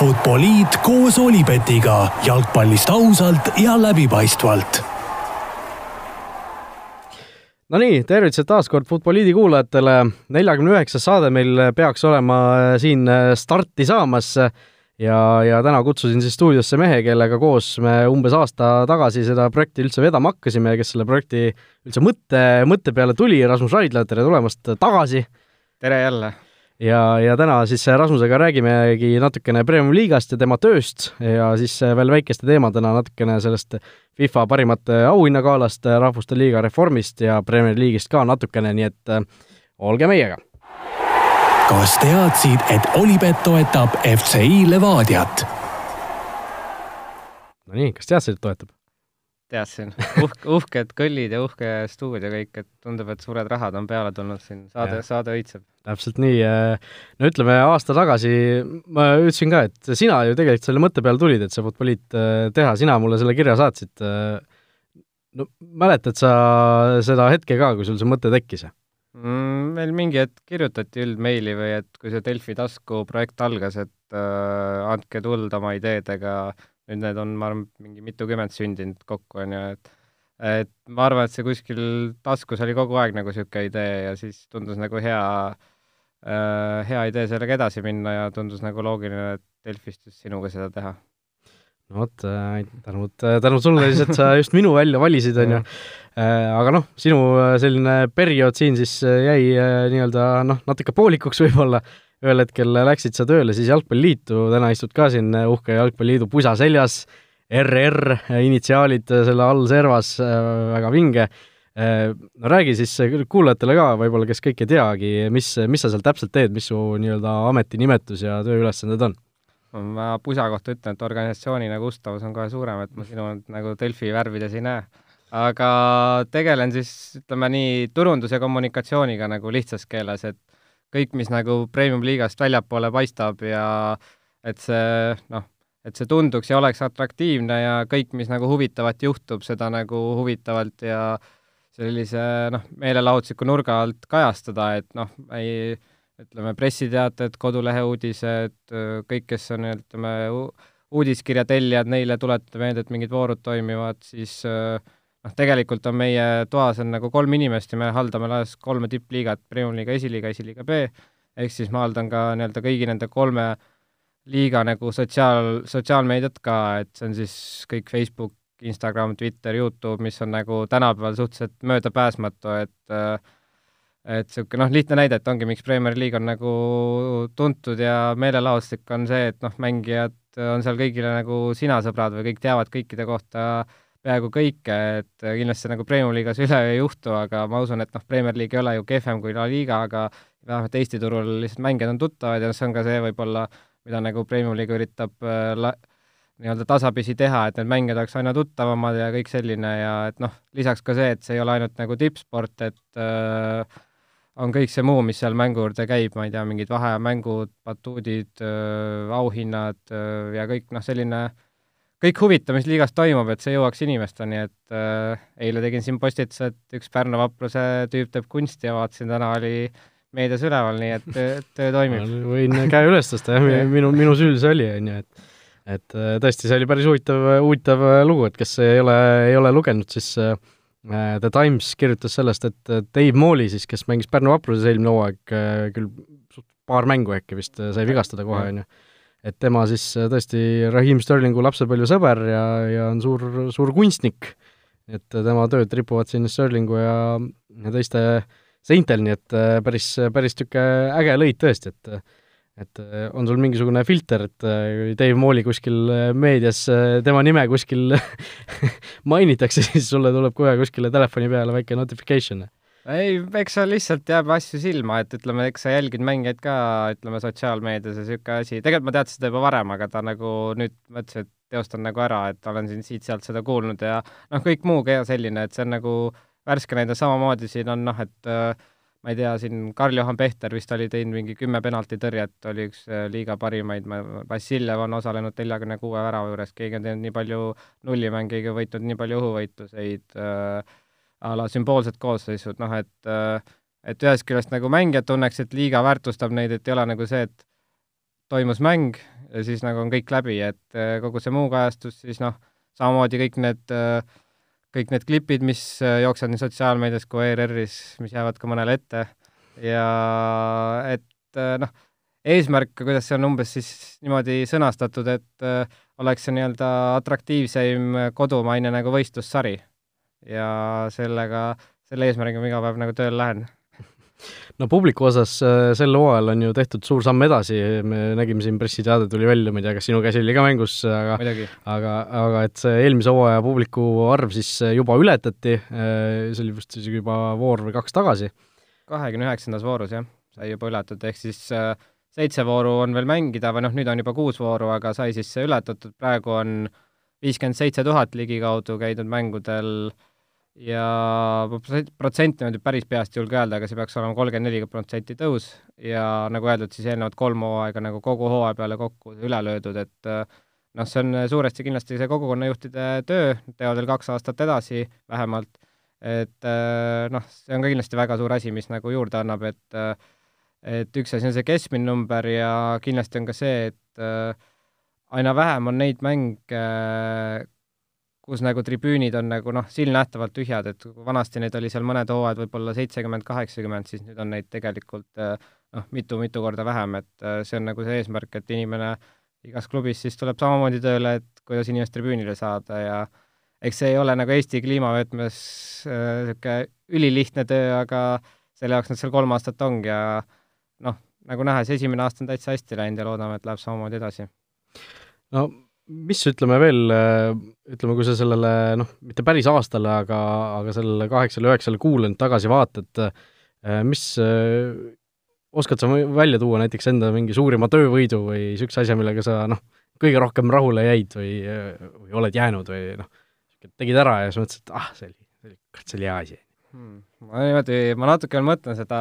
Futboliit koos Olipetiga jalgpallist ausalt ja läbipaistvalt. Nonii, tervitused taas kord Futboliidi kuulajatele. neljakümne üheksas saade meil peaks olema siin starti saamas ja, ja täna kutsusin siis stuudiosse mehe, kellega koos me umbes aasta tagasi seda projekti üldse vedama hakkasime ja kes selle projekti üldse mõtte, mõtte peale tuli, Rasmus Raidla, tere tulemast tagasi! tere jälle! Ja, ja täna siis Rasmusega räägimegi natukene Premium liigast ja tema tööst ja siis veel väikeste teemadena natukene sellest FIFA parimate auhinnagaalast, Rahvuste Liiga reformist ja Premier League'ist ka natukene, nii et olge meiega! kas teadsid, et Olipet toetab FCI Levadiat? Nonii, kas teadsid, et toetab? Teadsin, uhke, uhked kõllid ja uhke stuudio kõik, et tundub, et suured rahad on peale tulnud siin, saade, saade õitseb. täpselt nii, no ütleme aasta tagasi ma ütlesin ka, et sina ju tegelikult selle mõtte peale tulid, et see Futboliit äh, teha, sina mulle selle kirja saatsid. Äh, no mäletad sa seda hetke ka, kui sul see mõte tekkis? mm,? Meil mingi hetk kirjutati üldmeili või et kui see Delfi tasku projekt algas, et äh, andke tuld oma ideedega, nüüd need on, ma arvan, mingi mitukümmend sündinud kokku, on ju, et et ma arvan, et see kuskil taskus oli kogu aeg nagu niisugune idee ja siis tundus nagu hea äh,, hea idee sellega edasi minna ja tundus nagu loogiline, et Delfist just sinuga seda teha. No vot, äh, tänud, tänud sulle siis, et sa just minu välja valisid, on ju. Äh, aga noh, sinu äh, selline periood siin siis jäi nii-öelda noh, natuke poolikuks võib-olla, ühel hetkel läksid sa tööle siis Jalgpalliliitu, täna istud ka siin uhke Jalgpalliliidu pusa seljas, RR initsiaalid selle all servas, väga vinge. no räägi siis kuulajatele ka võib-olla, kes kõik ei teagi, mis, mis sa seal täpselt teed, mis su nii-öelda ametinimetus ja tööülesanded on ma pusa kohta ütlen, et organisatsiooni nagu ustavus on kohe suurem, et ma sinu nagu Delfi värvides ei näe. aga tegelen siis, ütleme nii, turundus- ja kommunikatsiooniga nagu lihtsas keeles, et kõik, mis nagu premium-liigast väljapoole paistab ja et see noh, et see tunduks ja oleks atraktiivne ja kõik, mis nagu huvitavat juhtub, seda nagu huvitavalt ja sellise noh, meelelahutusliku nurga alt kajastada, et noh, ei ütleme, pressiteated, kodulehe uudised, kõik, kes on, ütleme, uudiskirja tellijad, neile tuletada meelde, et mingid voorud toimivad, siis noh, tegelikult on meie toas on nagu kolm inimest ja me haldame laes kolme tippliigat, Premium-liiga, esiliiga, esiliiga B, ehk siis ma haldan ka nii-öelda kõigi nende kolme liiga nagu sotsiaal, sotsiaalmeediat ka, et see on siis kõik Facebook, Instagram, Twitter, Youtube, mis on nagu tänapäeval suhteliselt möödapääsmatu, et äh, et niisugune noh, lihtne näide, et ongi, miks Premier League on nagu tuntud ja meelelahutuslik, on see, et noh, mängijad on seal kõigile nagu sina sõbrad või kõik teavad kõikide kohta peaaegu kõike, et kindlasti nagu Premier League'is üle ei juhtu, aga ma usun, et noh, Premier League ei ole ju kehvem kui La Liga, aga vähemalt Eesti turul lihtsalt mängijad on tuttavad ja see on ka see võib-olla, mida nagu Premier League üritab äh, la-, nii-öelda tasapisi teha, et need mängijad oleks aina tuttavamad ja kõik selline ja et noh, lisaks ka see, et see ei ole ainult nagu tippsport, et äh, on kõik see muu, mis seal mängu juurde käib, ma ei tea, mingid vahemängud, batuudid, auhinnad öö, ja kõik noh, selline kõik huvitav, mis liigas toimub, et see jõuaks inimesteni, et äh, eile tegin siin postituse, et üks Pärnu vapruse tüüp teeb kunsti ja vaatasin, täna oli meedias üleval, nii et töö, toimib. Võin käe üles tõsta, jah, minu, minu süül see oli, on ju, et et tõesti, see oli päris huvitav, huvitav lugu, et kes ei ole, ei ole lugenud, siis äh, Äh, The Times kirjutas sellest, et Dave Mooli siis, kes mängis Pärnu vapruses eelmine hooaeg, äh, küll paar mängu äkki vist äh, sai vigastada kohe, on ju, et tema siis tõesti Raheem Sterlingu lapsepõlve sõber ja, ja on suur, suur kunstnik, et tema tööd ripuvad siin Sterlingu ja, ja teiste seintel, nii et päris, päris niisugune äge lõid tõesti, et et äh, on sul mingisugune filter, et äh, Dave Mooli kuskil äh, meedias tema nime kuskil mainitakse, siis sulle tuleb kohe kuskile telefoni peale väike notification? Ei, eks seal lihtsalt jääb asju silma, et ütleme, eks sa jälgid mängijaid ka, ütleme, sotsiaalmeedias ja niisugune asi, tegelikult ma teadsin seda juba varem, aga ta nagu nüüd mõtlesin, et teostan nagu ära, et olen siin siit-sealt seda kuulnud ja noh, kõik muu ka selline, et see on nagu värske näide, samamoodi siin on noh, et äh, ma ei tea, siin Karl-Johan Pehter vist oli teinud mingi kümme penaltitõrjet, oli üks äh, liiga parimaid, ma, Vassiljev on osalenud neljakümne kuue värava juures, keegi on teinud nii palju nullimänge, keegi võitnud nii palju õhuvõitluseid äh,, a la sümboolsed koosseisud, noh et äh, et ühest küljest nagu mängijad tunneks, et liiga väärtustab neid, et ei ole nagu see, et toimus mäng, ja siis nagu on kõik läbi, et äh, kogu see muu kajastus siis noh, samamoodi kõik need, äh, kõik need klipid, mis jooksevad nii sotsiaalmeedias kui ERR-is, mis jäävad ka mõnele ette ja et noh, eesmärk, kuidas see on umbes siis niimoodi sõnastatud, et oleks see nii-öelda atraktiivseim kodumaine nagu võistlussari. Ja sellega, selle eesmärgiga ma iga päev nagu tööle lähen no publiku osas äh, sel hooajal on ju tehtud suur samm edasi, me nägime siin pressiteade tuli välja, ma ei tea, kas sinu käsi oli ka mängus, aga Midagi. aga, aga et see eelmise hooaja publiku arv siis juba ületati, äh, see oli vist isegi juba voor või kaks tagasi. kahekümne üheksandas voorus, jah, sai juba ületatud, ehk siis äh, seitse vooru on veel mängida või noh, nüüd on juba kuus vooru, aga sai siis ületatud, praegu on viiskümmend seitse tuhat ligikaudu käidud mängudel ja protsent niimoodi päris peast ei julge öelda, aga see peaks olema kolmkümmend neli protsenti tõus. Ja nagu öeldud, siis eelnevad kolm hooaega nagu kogu hooaja peale kokku üle löödud, et noh, see on suuresti kindlasti see kogukonnajuhtide töö, teevad veel kaks aastat edasi vähemalt, et noh, see on ka kindlasti väga suur asi, mis nagu juurde annab, et et üks asi on see keskmine number ja kindlasti on ka see, et äh, aina vähem on neid mänge, kus nagu tribüünid on nagu noh, silmnähtavalt tühjad, et vanasti neid oli seal mõned hooajad võib-olla seitsekümmend, kaheksakümmend, siis nüüd on neid tegelikult äh, noh, mitu-mitu korda vähem, et äh, see on nagu see eesmärk, et inimene igas klubis siis tuleb samamoodi tööle, et kuidas inimest tribüünile saada ja eks see ei ole nagu Eesti kliimavõtmes niisugune äh, ülilihtne töö, aga selle jaoks nad seal kolm aastat ongi ja noh, nagu näha, see esimene aasta on täitsa hästi läinud ja loodame, et läheb samamoodi edasi. no mis ütleme veel, ütleme, kui sa sellele noh, mitte päris aastale, aga, aga sellele kaheksale-üheksale kuule nüüd tagasi vaatad, mis, oskad sa välja tuua näiteks enda mingi suurima töövõidu või niisuguse asja, millega sa noh, kõige rohkem rahule jäid või, või oled jäänud või noh, tegid ära ja siis mõtlesid, et ah, see oli, see oli, kurat, see oli hea asi hmm.? ma niimoodi, ma natuke veel mõtlen seda,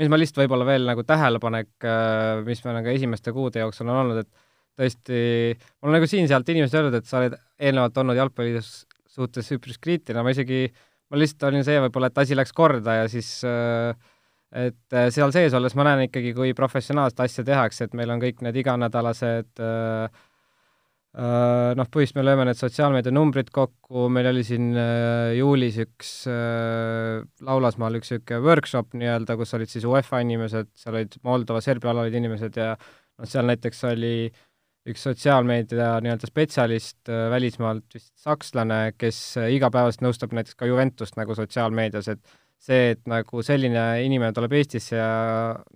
mis ma lihtsalt võib-olla veel nagu tähelepanek, äh, mis meil nagu esimeste kuude jooksul on olnud, et tõesti, mul on nagu siin-sealt inimesed öelnud, et sa oled eelnevalt olnud jalgpallis suhtes üpris kriitiline, ma isegi, ma lihtsalt olin see võib-olla, et asi läks korda ja siis äh, et äh, seal sees olles ma näen ikkagi, kui professionaalset asja tehakse, et meil on kõik need iganädalased äh, Äh, noh, põhimõtteliselt me lööme need sotsiaalmeedia numbrid kokku, meil oli siin äh, juulis üks äh, Laulasmaal üks niisugune workshop nii-öelda, kus olid siis UEFA inimesed, seal olid Moldova, Serbia alal olid inimesed ja noh, seal näiteks oli üks sotsiaalmeedia nii-öelda spetsialist äh, välismaalt, vist sakslane, kes äh, igapäevaselt nõustab näiteks ka Juventust nagu sotsiaalmeedias, et see, et nagu selline inimene tuleb Eestisse ja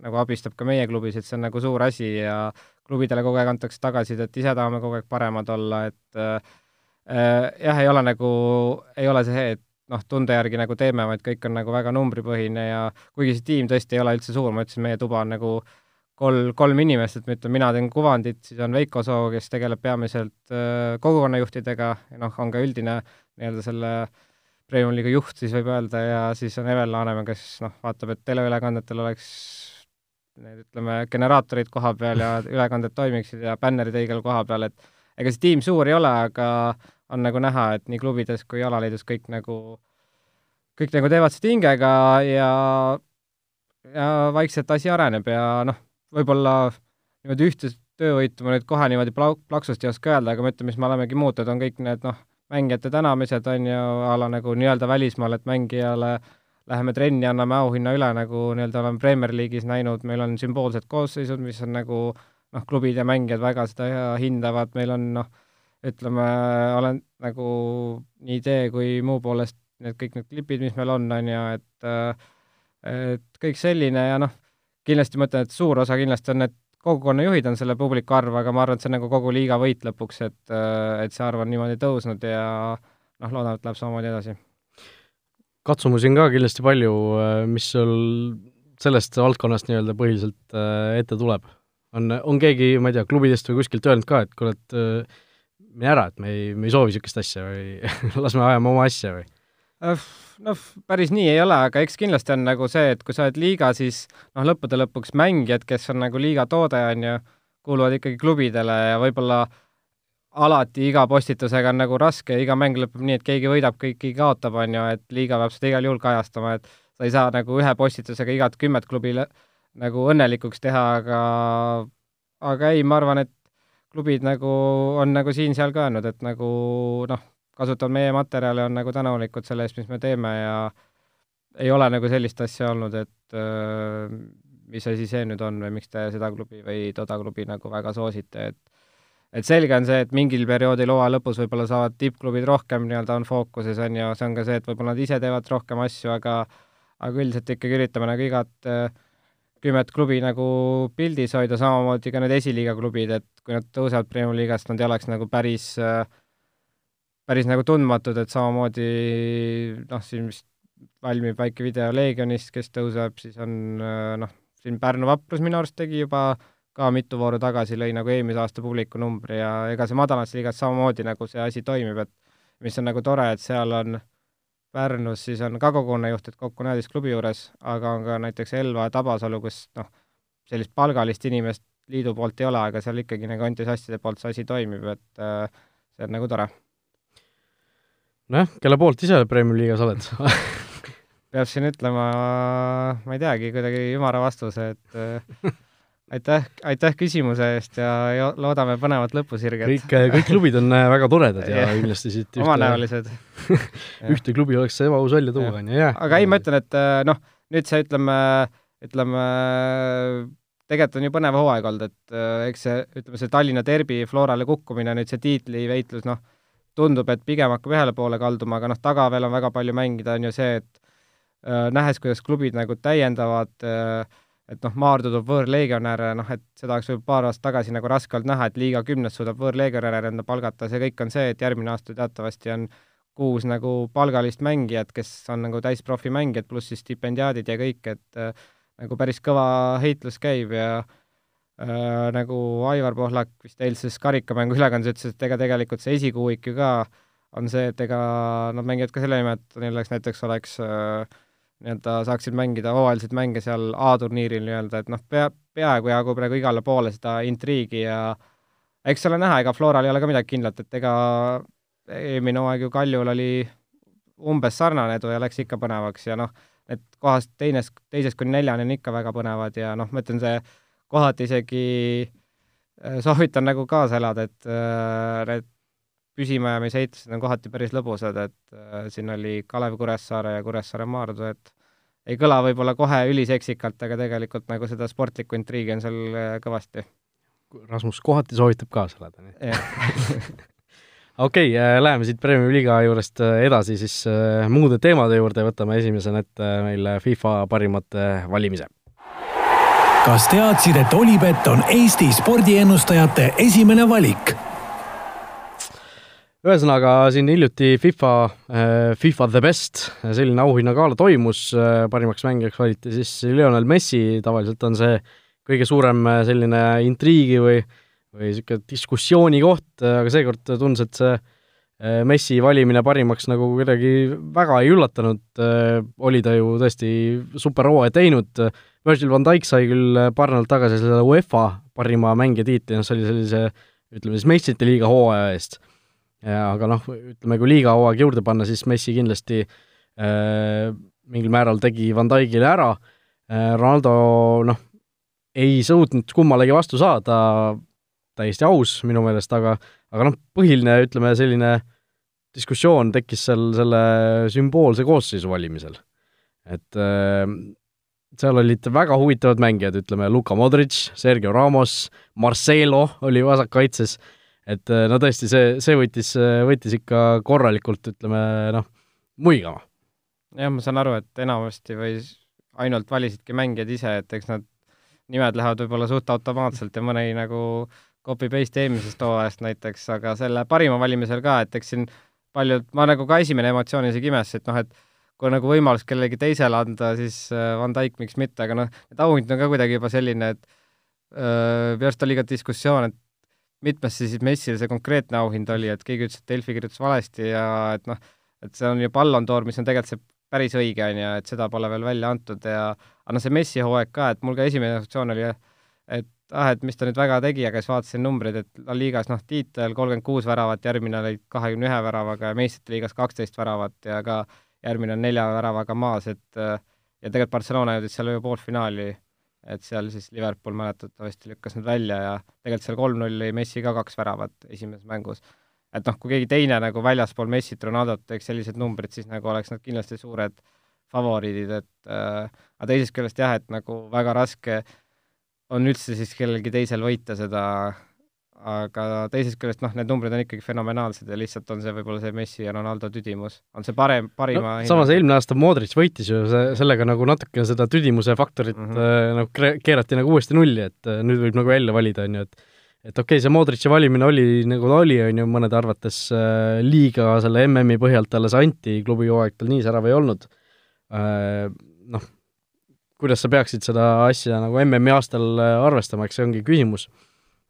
nagu abistab ka meie klubis, et see on nagu suur asi ja klubidele kogu aeg antakse tagasisidet, ise tahame kogu aeg paremad olla, et äh, äh, jah, ei ole nagu, ei ole see, et noh, tunde järgi nagu teeme, vaid kõik on nagu väga numbripõhine ja kuigi see tiim tõesti ei ole üldse suur, ma ütlesin, meie tuba on nagu kolm, kolm inimest, et ma ütlen, mina teen kuvandit, siis on Veiko Soo, kes tegeleb peamiselt äh, kogukonnajuhtidega ja noh, on ka üldine nii-öelda selle Premium-liiga juht siis võib öelda ja siis on Evel Laanemaa, kes noh, vaatab, et teleülekandetel oleks need ütleme, generaatorid koha peal ja ülekanded toimiksid ja bännerid õigel koha peal, et ega see tiim suur ei ole, aga on nagu näha, et nii klubides kui alaliidus kõik nagu, kõik nagu teevad seda hingega ja ja vaikselt asi areneb ja noh, võib-olla niimoodi ühte töövõitu ma nüüd kohe niimoodi plau-, plaksust ei oska öelda, aga ma ütlen, mis me olemegi muutnud, on kõik need noh, mängijate tänamised on ju a la nagu nii-öelda välismaal, et mängijale äh, läheme trenni, anname auhinna üle, nagu nii-öelda oleme Premier League'is näinud, meil on sümboolsed koosseisud, mis on nagu noh, klubid ja mängijad väga seda hindavad, meil on noh, ütleme, olen nagu nii idee kui muu poolest need kõik need klipid, mis meil on, on ju, et et kõik selline ja noh, kindlasti ma ütlen, et suur osa kindlasti on need kogukonnajuhid on selle publiku arv, aga ma arvan, et see on nagu kogu liiga võit lõpuks, et et see arv on niimoodi tõusnud ja noh, loodame, et läheb samamoodi edasi katsumusi on ka kindlasti palju, äh, mis sul sellest valdkonnast nii-öelda põhiliselt äh, ette tuleb? on, on keegi, ma ei tea, klubidest või kuskilt öelnud ka, et kuule, et äh, mine ära, et me ei, me ei soovi niisugust asja või las me ajame oma asja või? Noh, päris nii ei ole, aga eks kindlasti on nagu see, et kui sa oled liiga, siis noh, lõppude lõpuks mängijad, kes on nagu liiga toode, on ju, kuuluvad ikkagi klubidele ja võib-olla alati iga postitusega on nagu raske, iga mäng lõpeb nii, et keegi võidab, keegi kaotab, on ju, et liiga peab seda igal juhul kajastama, et sa ei saa nagu ühe postitusega igat kümmet klubi nagu õnnelikuks teha, aga aga ei, ma arvan, et klubid nagu on nagu siin-seal ka öelnud, et nagu noh, kasutavad meie materjale, on nagu tänulikud selle eest, mis me teeme ja ei ole nagu sellist asja olnud, et äh, mis asi see nüüd on või miks te seda klubi või toda klubi nagu väga soosite, et et selge on see, et mingil perioodil hooaja lõpus võib-olla saavad tippklubid rohkem nii-öelda on fookuses, on ju, see on ka see, et võib-olla nad ise teevad rohkem asju, aga aga üldiselt ikkagi üritame nagu igat äh, kümmet klubi nagu pildis hoida, samamoodi ka need esiliiga klubid, et kui nad tõusevad Premiumi liigast, nad ei oleks nagu päris äh, päris nagu tundmatud, et samamoodi noh, siin vist valmib väike video Leegionist, kes tõuseb, siis on äh, noh, siin Pärnu Vaprus minu arust tegi juba ka mitu vooru tagasi, lõi nagu eelmise aasta publikunumbri ja ega see madalamas liigas samamoodi nagu see asi toimib, et mis on nagu tore, et seal on Pärnus siis on ka kogunejuht, et kokku neliteist klubi juures, aga on ka näiteks Elva ja Tabasalu, kus noh, sellist palgalist inimest liidu poolt ei ole, aga seal ikkagi nagu entusiastide poolt see asi toimib, et äh, see on nagu tore. Nojah, kelle poolt ise Premiumi liigas oled peab siin ütlema, ma ei teagi, kuidagi ümara vastuse, et äh, aitäh, aitäh küsimuse eest ja, loodame põnevat lõpusirget. kõik, kõik klubid on äh, väga toredad ja kindlasti siit ühte omanäolised ühte klubi oleks ebaus välja tuua, on ju, jah. aga ei, ma ütlen, et äh, noh, nüüd see, ütleme, ütleme, tegelikult on ju põnev hooaeg olnud, et äh, eks see, ütleme, see Tallinna derbi Florale kukkumine, nüüd see tiitliveitlus, noh, tundub, et pigem hakkab ühele poole kalduma, aga noh, taga veel on väga palju mängida, on ju see, et nähes, kuidas klubid nagu täiendavad äh, et noh, Maardu toob võõrlegionäre, noh et seda oleks võib-olla paar aastat tagasi nagu raske olnud näha, et liiga kümnes suudab võõrlegionäre enda palgata, see kõik on see, et järgmine aasta teatavasti on kuus nagu palgalist mängijat, kes on nagu täisprofimängijad, pluss siis stipendiaadid ja kõik, et äh, nagu päris kõva heitlus käib ja äh, nagu Aivar Pohlak vist eilses karikamängu ülekandes ütles, et ega tegelikult see esikuuik ju ka on see, et ega nad mängivad ka selle nimel, et neil oleks näiteks oleks äh, nii-öelda saaksid mängida hooajaliselt mänge seal A-turniiril nii-öelda, et noh, pea, peaaegu jagub praegu igale poole seda intriigi ja eks ole näha, ega Floral ei ole ka midagi kindlat, et ega eelmine hooaeg ju Kaljul oli umbes sarnane edu ja läks ikka põnevaks ja noh, need kohast teines, teisest kuni neljani on ikka väga põnevad ja noh, ma ütlen, see kohati isegi äh, soovitan nagu kaasa elada, et äh, need püsimajäämisheitlused on kohati päris lõbusad, et äh, siin oli Kalev Kuressaare ja Kuressaare Maardu, et ei kõla võib-olla kohe üliseksikalt, aga tegelikult nagu seda sportlikku intriigi on seal kõvasti. Rasmus kohati soovitab kaasa elada, nii? okei okay, äh,, läheme siit Premiumi liiga juurest edasi siis muude teemade juurde, võtame esimesena ette meil FIFA parimate valimise. Kas teadsid, et Olipet on Eesti spordiennustajate esimene valik? ühesõnaga, siin hiljuti FIFA, äh, FIFA The Best, selline auhinnagala toimus, äh, parimaks mängijaks valiti siis Lionel Messi, tavaliselt on see kõige suurem selline intriigi või, või niisugune diskussiooni koht, aga seekord tundus, et see Messi valimine parimaks nagu kuidagi väga ei üllatanud, oli ta ju tõesti super hooaja teinud, Virgil van Dijk sai küll paar nädalat tagasi selle UEFA parima mängija tiitli, noh see oli sellise ütleme siis meistrite liiga hooaja eest. Aga noh, ütleme, kui liiga hooaeg juurde panna, siis Messi kindlasti äh, mingil määral tegi Van Dijkile ära. Äh,, Ronaldo noh, ei suutnud kummalegi vastu saada, täiesti aus minu meelest, aga aga noh, põhiline, ütleme, selline diskussioon tekkis seal selle sümboolse koosseisu valimisel. et äh, seal olid väga huvitavad mängijad, ütleme, Luka Modric, Sergio Ramos, Marcelo oli vasakkaitses äh,, et äh, no tõesti, see, see võttis, võttis ikka korralikult, ütleme noh, muigama. jah, ma saan aru, et enamasti või ainult valisidki mängijad ise, et eks nad, nimed lähevad võib-olla suht automaatselt ja mõni nagu copy-paste eelmisest hooajast näiteks, aga selle parima valimisel ka, et eks siin paljud, ma nagu ka esimene emotsioon isegi imestasin, et noh, et kui nagu võimalus kellelegi teisele anda, siis äh, Van Dijk, miks mitte, aga noh, need auhinnad on ka kuidagi juba selline, et äh, minu arust oli ka diskussioon, et mitmes see siis Messile see konkreetne auhind oli, et keegi ütles, et Delfi kirjutas valesti ja et noh, et see on ju Ballon d'Or, mis on tegelikult see päris õige, on ju, et seda pole veel välja antud ja aga noh, see Messi hooaeg ka, et mul ka esimene reaktsioon oli, et ah, et mis ta nüüd väga tegi, aga siis vaatasin numbreid, et La Ligas noh, tiitel kolmkümmend kuus väravat, järgmine oli kahekümne ühe väravaga ja meistrite liigas kaksteist väravat ja ka järgmine on nelja väravaga maas, et ja tegelikult Barcelona jõudis seal ju poolfinaali et seal siis Liverpool mäletatavasti lükkas nad välja ja tegelikult seal kolm-null lõi Messi ka kaks väravat esimeses mängus. et noh, kui keegi teine nagu väljaspool Messit, Ronaldot teeks sellised numbrid, siis nagu oleks nad kindlasti suured favoriidid, et äh, aga teisest küljest jah, et nagu väga raske on üldse siis kellelgi teisel võita seda aga teisest küljest noh, need numbrid on ikkagi fenomenaalsed ja lihtsalt on see võib-olla see Messi ja Ronaldo tüdimus, on see parem, parima no, samas eelmine aasta Modric võitis ju see, sellega nagu natuke seda tüdimuse faktorit mm -hmm. äh, nagu keerati nagu uuesti nulli, et äh, nüüd võib nagu välja valida, on ju, et et okei okay,, see Modrici valimine oli nagu ta oli, on ju, mõnede arvates äh, liiga selle MM-i põhjalt talle see anti, klubi hooaeg tal nii särav ei olnud. Äh,, noh, kuidas sa peaksid seda asja nagu MM-i aastal äh, arvestama, eks see ongi küsimus.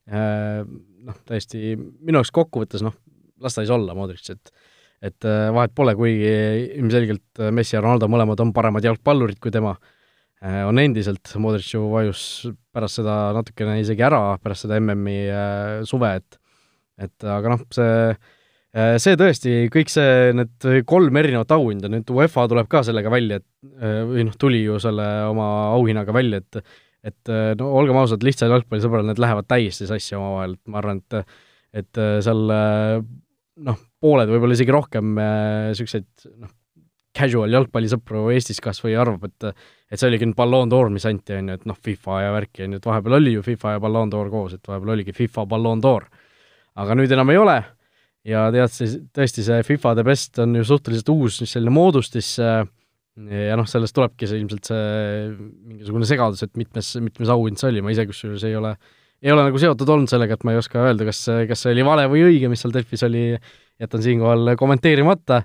Äh, noh, täiesti minu jaoks kokkuvõttes noh, las ta siis olla, Modric, et et äh, vahet pole, kuigi ilmselgelt Messi ja Ronaldo mõlemad on paremad jalgpallurid kui tema, on endiselt, Modric ju vajus pärast seda natukene isegi ära, pärast seda MM-i suve, et et aga noh, see see tõesti, kõik see, need kolm erinevat auhinda, nüüd UEFA tuleb ka sellega välja, et või noh, tuli ju selle oma auhinnaga välja, et et äh, no olgem ausad, lihtsal jalgpallisõbral need lähevad täiesti sassi omavahel, et ma arvan, et et äh, seal äh, noh, pooled, võib-olla isegi rohkem niisuguseid noh, casual jalgpallisõpru Eestis kas või arvab, et et see oligi nüüd Ballon d'Or, mis anti, on ju, et noh, FIFA ja värki, on ju, et vahepeal oli ju FIFA ja Ballon d'Or koos, et vahepeal oligi FIFA Ballon d'Or. aga nüüd enam ei ole ja tead, see tõesti, see FIFA The Best on ju suhteliselt uus selline moodustis ja noh, sellest tulebki see ilmselt see mingisugune segadus, et mitmes, mitmes auhind see oli, ma ise kusjuures ei ole, ei ole nagu seotud olnud sellega, et ma ei oska öelda, kas, kas see oli vale või õige, mis seal Delfis oli, jätan siinkohal kommenteerimata,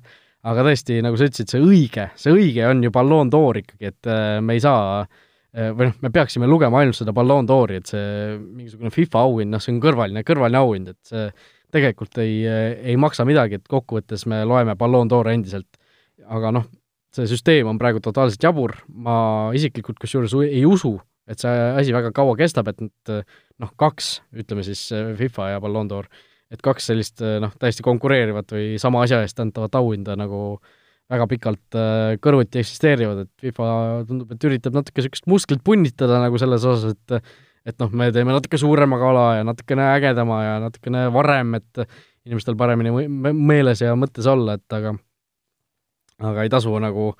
aga tõesti, nagu sa ütlesid, see õige, see õige on ju Ballon d'Or ikkagi, et äh, me ei saa äh, või noh, me peaksime lugema ainult seda Ballon d'Ori, et see mingisugune FIFA auhind, noh, see on kõrvaline, kõrvaline auhind, et see tegelikult ei, ei maksa midagi, et kokkuvõttes me loeme Ballon d'Ori endiselt, aga noh, see süsteem on praegu totaalselt jabur, ma isiklikult kusjuures ei usu, et see asi väga kaua kestab, et noh, kaks, ütleme siis FIFA ja Ballon d'Or, et kaks sellist noh, täiesti konkureerivat või sama asja eest antavat auhinda nagu väga pikalt äh, kõrvuti eksisteerivad, et FIFA tundub, et üritab natuke niisugust musklit punnitada nagu selles osas, et et noh, me teeme natuke suurema kala ja natukene ägedama ja natukene varem, et inimestel paremini meeles ja mõttes olla, et aga aga ei tasu nagu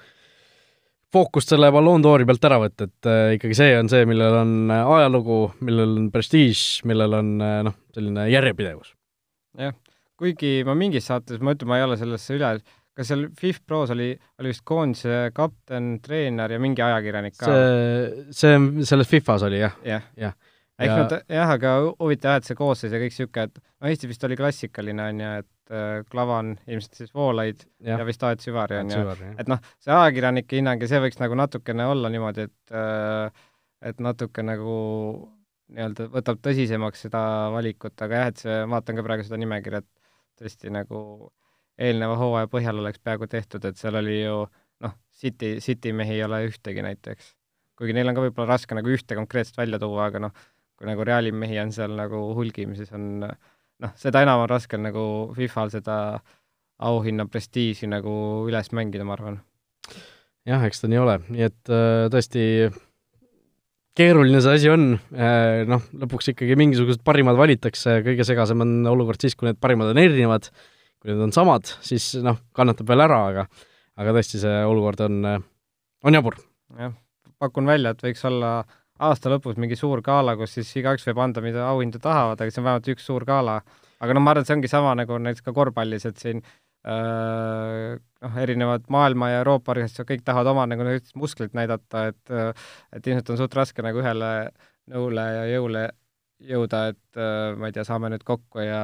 fookust selle Ballon d'Ori pealt ära võtta, et äh, ikkagi see on see, millel on äh, ajalugu, millel on prestiiž, millel on äh, noh, selline järjepidevus. jah, kuigi ma mingis saates, ma ütlen, ma ei ole sellesse üle, kas seal FIF Pros oli, oli vist koondise kapten, treener ja mingi ajakirjanik ka? see, see selles Fifas oli jah. Yeah., jah. Ja.. ehk nad, jah, aga huvitav jah, et see koosseis ja kõik niisugune, et noh, Eesti vist oli klassikaline, on ju, et äh, Klavan, ilmselt siis Voolaid ja, ja vist Aet Süvari on ju, et noh, see ajakirjanike hinnang ja see võiks nagu natukene olla niimoodi, et äh, et natuke nagu nii-öelda võtab tõsisemaks seda valikut, aga jah, et see, vaatan ka praegu seda nimekirja, et tõesti nagu eelneva hooaja põhjal oleks peaaegu tehtud, et seal oli ju noh, City, City mehi ei ole ühtegi näiteks. kuigi neil on ka võib-olla raske nagu ühte konkreetset välja tuua, aga noh, kui nagu Reali mehi on seal nagu hulgim, siis on noh, seda enam on raske nagu Fifal seda auhinna prestiiži nagu üles mängida, ma arvan. jah, eks ta nii ole, nii et äh, tõesti keeruline see asi on, äh, noh, lõpuks ikkagi mingisugused parimad valitakse, kõige segasem on olukord siis, kui need parimad on erinevad, kui need on samad, siis noh, kannatab veel ära, aga aga tõesti, see olukord on, on jabur. jah, pakun välja, et võiks olla äh, aasta lõpus mingi suur gala, kus siis igaüks võib anda, mida auhinda tahavad, aga see on vähemalt üks suur gala. aga noh, ma arvan, et see ongi sama nagu näiteks ka korvpallis, et siin äh, noh, erinevad maailma ja Euroopa organisatsioonid, kõik tahavad oma nagu musklit näidata, et et ilmselt on suht raske nagu ühele nõule ja jõule jõuda, et äh, ma ei tea, saame nüüd kokku ja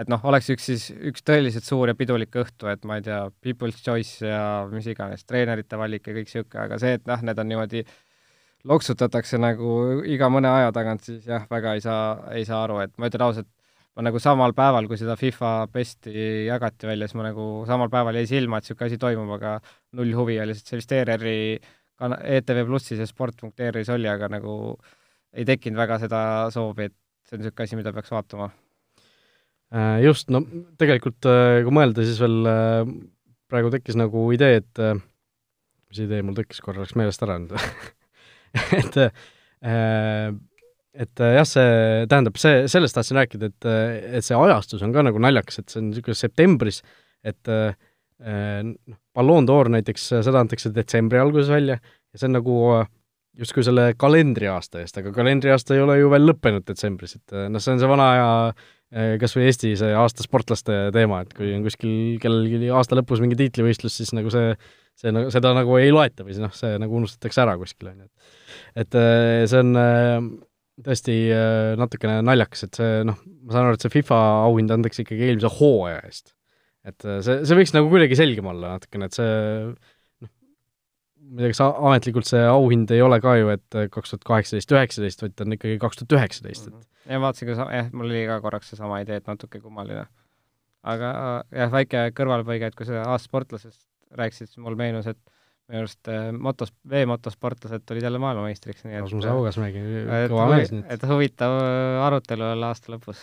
et noh, oleks üks siis, üks tõeliselt suur ja pidulik õhtu, et ma ei tea, people's choice ja mis iganes, treenerite valik ja kõik niisugune, aga see, et noh, need on niimoodi loksutatakse nagu iga mõne aja tagant, siis jah, väga ei saa, ei saa aru, et ma ütlen ausalt, ma nagu samal päeval, kui seda FIFA besti jagati välja, siis ma nagu samal päeval jäi silma, et niisugune asi toimub, aga null huvi oli, sest see vist ERR-i kana-, ETV Plussis ja sport.ee-s oli, aga nagu ei tekkinud väga seda soovi, et see on niisugune asi, mida peaks vaatama. Äh, just, no tegelikult äh, kui mõelda, siis veel äh, praegu tekkis nagu idee, et mis idee mul tekkis, korra läks meelest ära nüüd. Et et jah, see tähendab, see, sellest tahtsin rääkida, et, et see ajastus on ka nagu naljakas, et see on niisugune septembris, et noh, Ballon d'Or näiteks, seda antakse detsembri alguses välja ja see on nagu justkui selle kalendriaasta eest, aga kalendriaasta ei ole ju veel lõppenud detsembris, et noh, see on see vana aja kas või Eesti see aasta sportlaste teema, et kui on kuskil kellelgi aasta lõpus mingi tiitlivõistlus, siis nagu see, see nagu, seda nagu ei loeta või noh, see nagu unustatakse ära kuskil, on ju. et see on tõesti äh, natukene naljakas, et see noh, ma saan aru, et see FIFA auhind antakse ikkagi eelmise hooaja eest. et äh, see, see võiks nagu kuidagi selgem olla natukene, et see noh, ma ei tea, kas ametlikult see auhind ei ole ka ju, et äh, kaks tuhat kaheksateist, üheksateist, vaid ta on ikkagi kaks tuhat üheksateist, et ja vaatasin ka, jah, mul oli ka korraks seesama idee, et natuke kummaline. aga jah, väike kõrvalpõige, et kui sa aasta sportlasest rääkisid, siis mul meenus, et minu arust äh, motos, veemotosportlased tulid jälle maailmameistriks, nii et Rasmus Haugasmägi, kõva mees nüüd. et huvitav äh, arutelu jälle aasta lõpus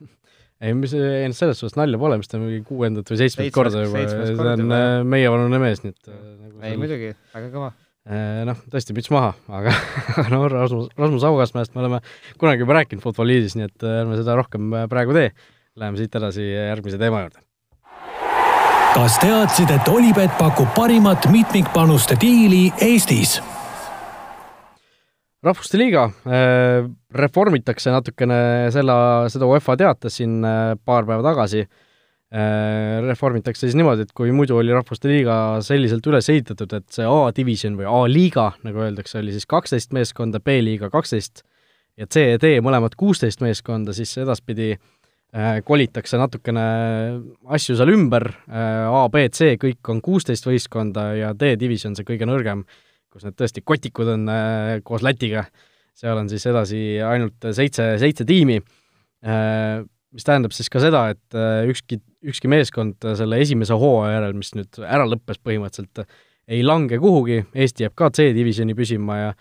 ei, mis, ei noh, selles suhtes nalja pole, mis ta mingi kuuendat või seitsmendat korda juba, see on äh, meievanune mees, nii et nagu ei seal... muidugi, väga kõva. Noh, tõesti, müts maha, aga no Rasmus, Rasmus Haugasmäest me oleme kunagi juba rääkinud Futboliidis, nii et ärme seda rohkem praegu tee. Läheme siit edasi järgmise teema juurde kas teadsid, et Olipet pakub parimat mitmikpanuste diili Eestis? rahvuste liiga äh, reformitakse natukene selle, seda UEFA teatas siin äh, paar päeva tagasi äh,. Reformitakse siis niimoodi, et kui muidu oli rahvuste liiga selliselt üles ehitatud, et see A-divisjon või A-liiga, nagu öeldakse, oli siis kaksteist meeskonda, B-liiga kaksteist ja C ja D mõlemad kuusteist meeskonda, siis edaspidi äh, Äh, kolitakse natukene asju seal ümber, äh, A, B, C kõik on kuusteist võistkonda ja D-divisjon, see kõige nõrgem, kus need tõesti kotikud on äh, koos Lätiga, seal on siis edasi ainult seitse, seitse tiimi, mis tähendab siis ka seda, et ükski, ükski meeskond selle esimese hooaja järel, mis nüüd ära lõppes põhimõtteliselt, ei lange kuhugi, Eesti jääb ka C-divisjoni püsima ja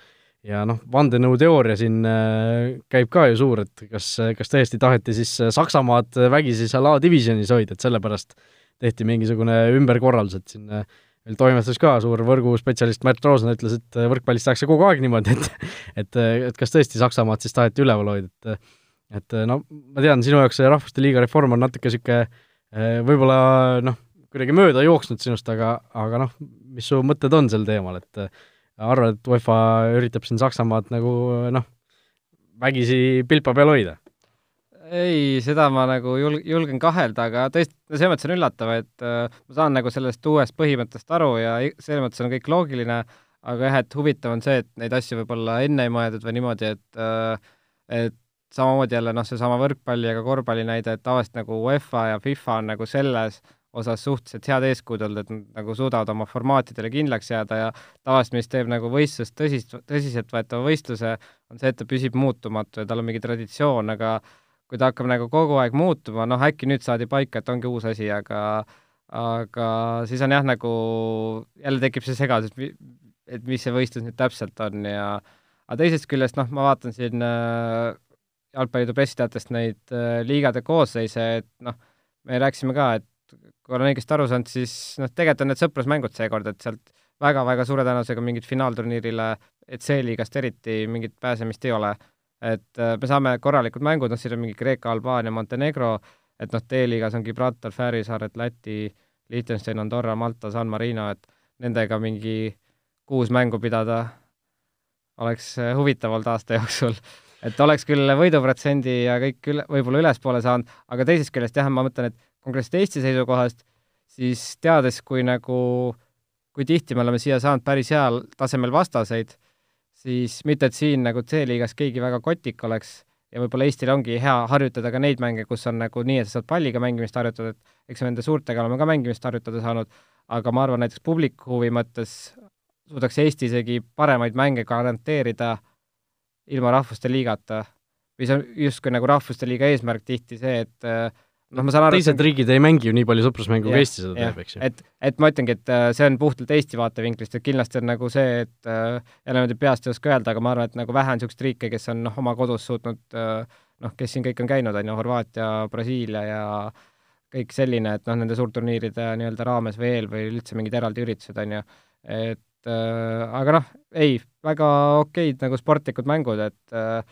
ja noh, vandenõuteooria siin äh, käib ka ju suur, et kas, kas tõesti taheti siis äh, Saksamaad vägisi seal A-divisjonis hoida, et sellepärast tehti mingisugune ümberkorraldus, et siin äh, meil toimetas ka suur võrguspetsialist Märt Roosna ütles, et võrkpallis tehakse kogu aeg niimoodi, et et, et kas tõesti Saksamaad siis taheti üleval hoida, et et no ma tean, sinu jaoks see Rahvuste Liiga reform on natuke niisugune võib-olla noh, kuidagi mööda jooksnud sinust, aga, aga noh, mis su mõtted on sel teemal, et arvad, et UEFA üritab siin Saksamaad nagu noh, vägisi pilpa peal hoida? ei, seda ma nagu jul-, julgen kahelda, aga tõesti, selles mõttes on üllatav, et äh, ma saan nagu sellest uuest põhimõttest aru ja selles mõttes on kõik loogiline, aga jah, et huvitav on see, et neid asju võib-olla enne ei mõeldud või niimoodi, et äh, et samamoodi jälle noh, seesama võrkpalli ja ka korvpalli näide, et tavaliselt nagu UEFA ja FIFA on nagu selles osas suhteliselt head eeskujud olnud, et nad nagu suudavad oma formaatidele kindlaks jääda ja tavaliselt, mis teeb nagu võistlust tõsist, tõsiseltvõetava võistluse, on see, et ta püsib muutumatu ja tal on mingi traditsioon, aga kui ta hakkab nagu kogu aeg muutuma, noh äkki nüüd saadi paika, et ongi uus asi, aga aga siis on jah, nagu jälle tekib see segadus, et mis see võistlus nüüd täpselt on ja aga teisest küljest noh, ma vaatan siin äh, jalgpalliliidu pressiteatest neid äh, liigade koosseise, et noh, me rääkisime ka, et kui olen õigesti aru saanud, siis noh, tegelikult on need sõprusmängud seekord, et sealt väga-väga suure tõenäosusega mingit finaalturniirile, et C-liigast eriti mingit pääsemist ei ole. et äh, me saame korralikud mängud, noh, siin on mingi Kreeka, Albaania, Montenegro, et noh, D-liigas on Gibraltar, Fääri saared, Läti, Liechtenstein, Andorra, Malta, San Marino, et nendega mingi kuus mängu pidada oleks äh, huvitav olnud aasta jooksul. Et oleks küll võiduprotsendi ja kõik üle, võib-olla ülespoole saanud, aga teisest küljest jah, ma mõtlen, et konkreetselt Eesti seisukohast, siis teades, kui nagu, kui tihti me oleme siia saanud päris heal tasemel vastaseid, siis mitte, et siin nagu C-liigas keegi väga kotik oleks ja võib-olla Eestil ongi hea harjutada ka neid mänge, kus on nagu nii, et sa saad palliga mängimist harjutada, et eks me nende suurtega oleme ka mängimist harjutada saanud, aga ma arvan, näiteks publiku huvi mõttes suudaks Eesti isegi paremaid mänge garanteerida ilma rahvuste liigata. või see on justkui nagu rahvuste liiga eesmärk tihti see, et noh, ma saan aru, teised riigid ei mängi ju nii palju sõprusmängu, kui Eesti seda teeb, eks ju. et, et ma ütlengi, et äh, see on puhtalt Eesti vaatevinklist, et kindlasti on nagu see, et äh, jälle niimoodi peast ei oska öelda, aga ma arvan, et nagu vähe on niisuguseid riike, kes on noh, oma kodus suutnud äh, noh, kes siin kõik on käinud, on ju, Horvaatia, Brasiilia ja kõik selline, et noh, nende suurturniiride nii-öelda raames veel või üldse mingid eraldi üritused, on ju, et äh, aga noh, ei, väga okeid nagu sportlikud mängud, et äh,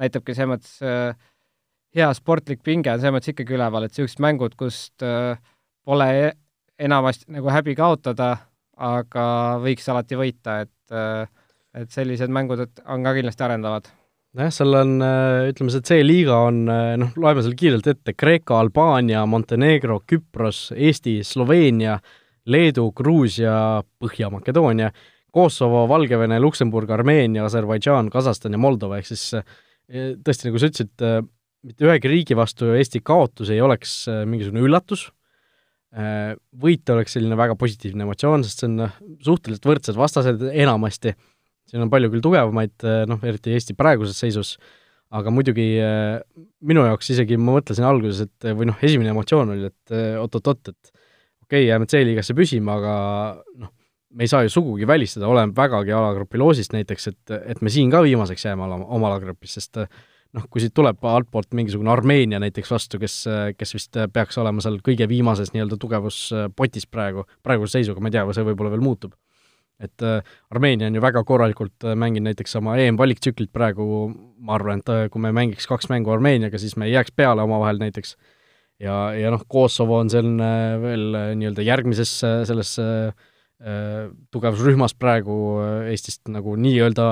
näitabki selles mõttes äh, hea sportlik pinge on selles mõttes ikkagi üleval, et niisugused mängud, kust äh, pole e-, enamasti nagu häbi kaotada, aga võiks alati võita, et äh, et sellised mängud on ka kindlasti arendavad. Nojah, seal on, äh, ütleme, see C-liiga on, äh, noh, loeme selle kiirelt ette, Kreeka, Albaania, Montenegro, Küpros, Eesti, Sloveenia, Leedu, Gruusia, Põhja-Makedoonia, Kosovo, Valgevene, Luksemburg, Armeenia, Aserbaidžaan, Kasahstan ja Moldova, ehk siis äh, tõesti, nagu sa ütlesid, mitte ühegi riigi vastu Eesti kaotus ei oleks mingisugune üllatus, võit oleks selline väga positiivne emotsioon, sest see on suhteliselt võrdsed vastased enamasti. Siin on palju küll tugevamaid, eh, noh, eriti Eesti praeguses seisus, aga muidugi eh, minu jaoks isegi ma mõtlesin alguses, et või noh, esimene emotsioon oli, et eh, oot-oot-oot, et okei okay,, jääme C-liigasse püsima, aga noh, me ei saa ju sugugi välistada, oleme vägagi alagrupi loosist näiteks, et, et me siin ka viimaseks jääme ala, oma alagrupis, sest noh, kui siit tuleb altpoolt mingisugune Armeenia näiteks vastu, kes, kes vist peaks olema seal kõige viimases nii-öelda tugevuspotis praegu, praeguse seisuga, ma ei tea, see võib-olla veel muutub et Armeenia on ju väga korralikult mänginud näiteks oma EM-valiktsüklit praegu, ma arvan, et kui me mängiks kaks mängu Armeeniaga, siis me ei jääks peale omavahel näiteks. Ja, ja noh, Kosovo on selline veel nii-öelda järgmises selles äh, tugevusrühmas praegu Eestist nagu nii-öelda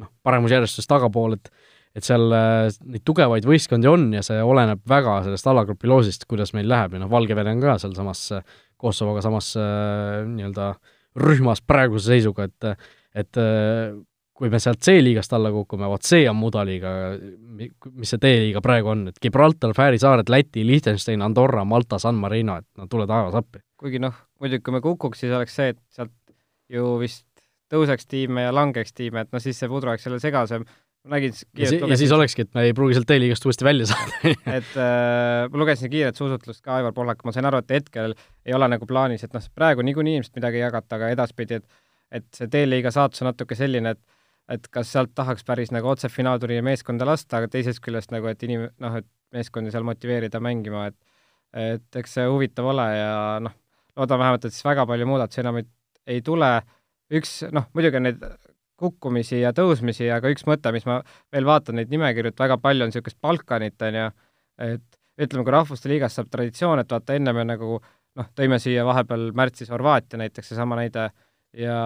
noh, paremusjärjestuses tagapool, et et seal neid tugevaid võistkondi on ja see oleneb väga sellest alagrupi loosist, kuidas meil läheb. Ja noh, Valgevene on ka sealsamas Kosovoga samas nii-öelda äh, rühmas praeguse seisuga, et et kui me sealt C-liigast alla kukume, vot see on mudaliiga, mis see D-liiga praegu on, et Gibraltar, Fääri saared, Läti, Liechtenstein, Andorra, Malta, San Marino, et no tule taevas appi. kuigi noh, muidugi kui me kukuks, siis oleks see, et sealt ju vist tõuseks tiime ja langeks tiime, et noh, siis see pudru oleks jälle segasem ma nägin ja, si ja siis olekski, et me ei pruugi sealt D-liigast uuesti välja saada et äh, ma lugesin kiiret suusutlust ka Aivar Pohlak, ma sain aru, et hetkel ei ole nagu plaanis, et noh, praegu niikuinii ilmselt midagi ei jagata, aga edaspidi, et et see D-liiga saatus on natuke selline, et et kas sealt tahaks päris nagu otse finaalturniiri meeskonda lasta, aga teisest küljest nagu, et inim-, noh, et meeskondi seal motiveerida mängima, et et eks see huvitav ole ja noh, loodan vähemalt, et siis väga palju muudatusi enam ei, ei tule, üks noh, muidugi on neid kukkumisi ja tõusmisi, aga üks mõte, mis ma veel vaatan neid nimekirju, et väga palju on niisugust Balkanit, on ju, et ütleme, kui Rahvuste Liigas saab traditsioon, et vaata, enne me nagu noh, tõime siia vahepeal märtsis Horvaatia näiteks, seesama näide, ja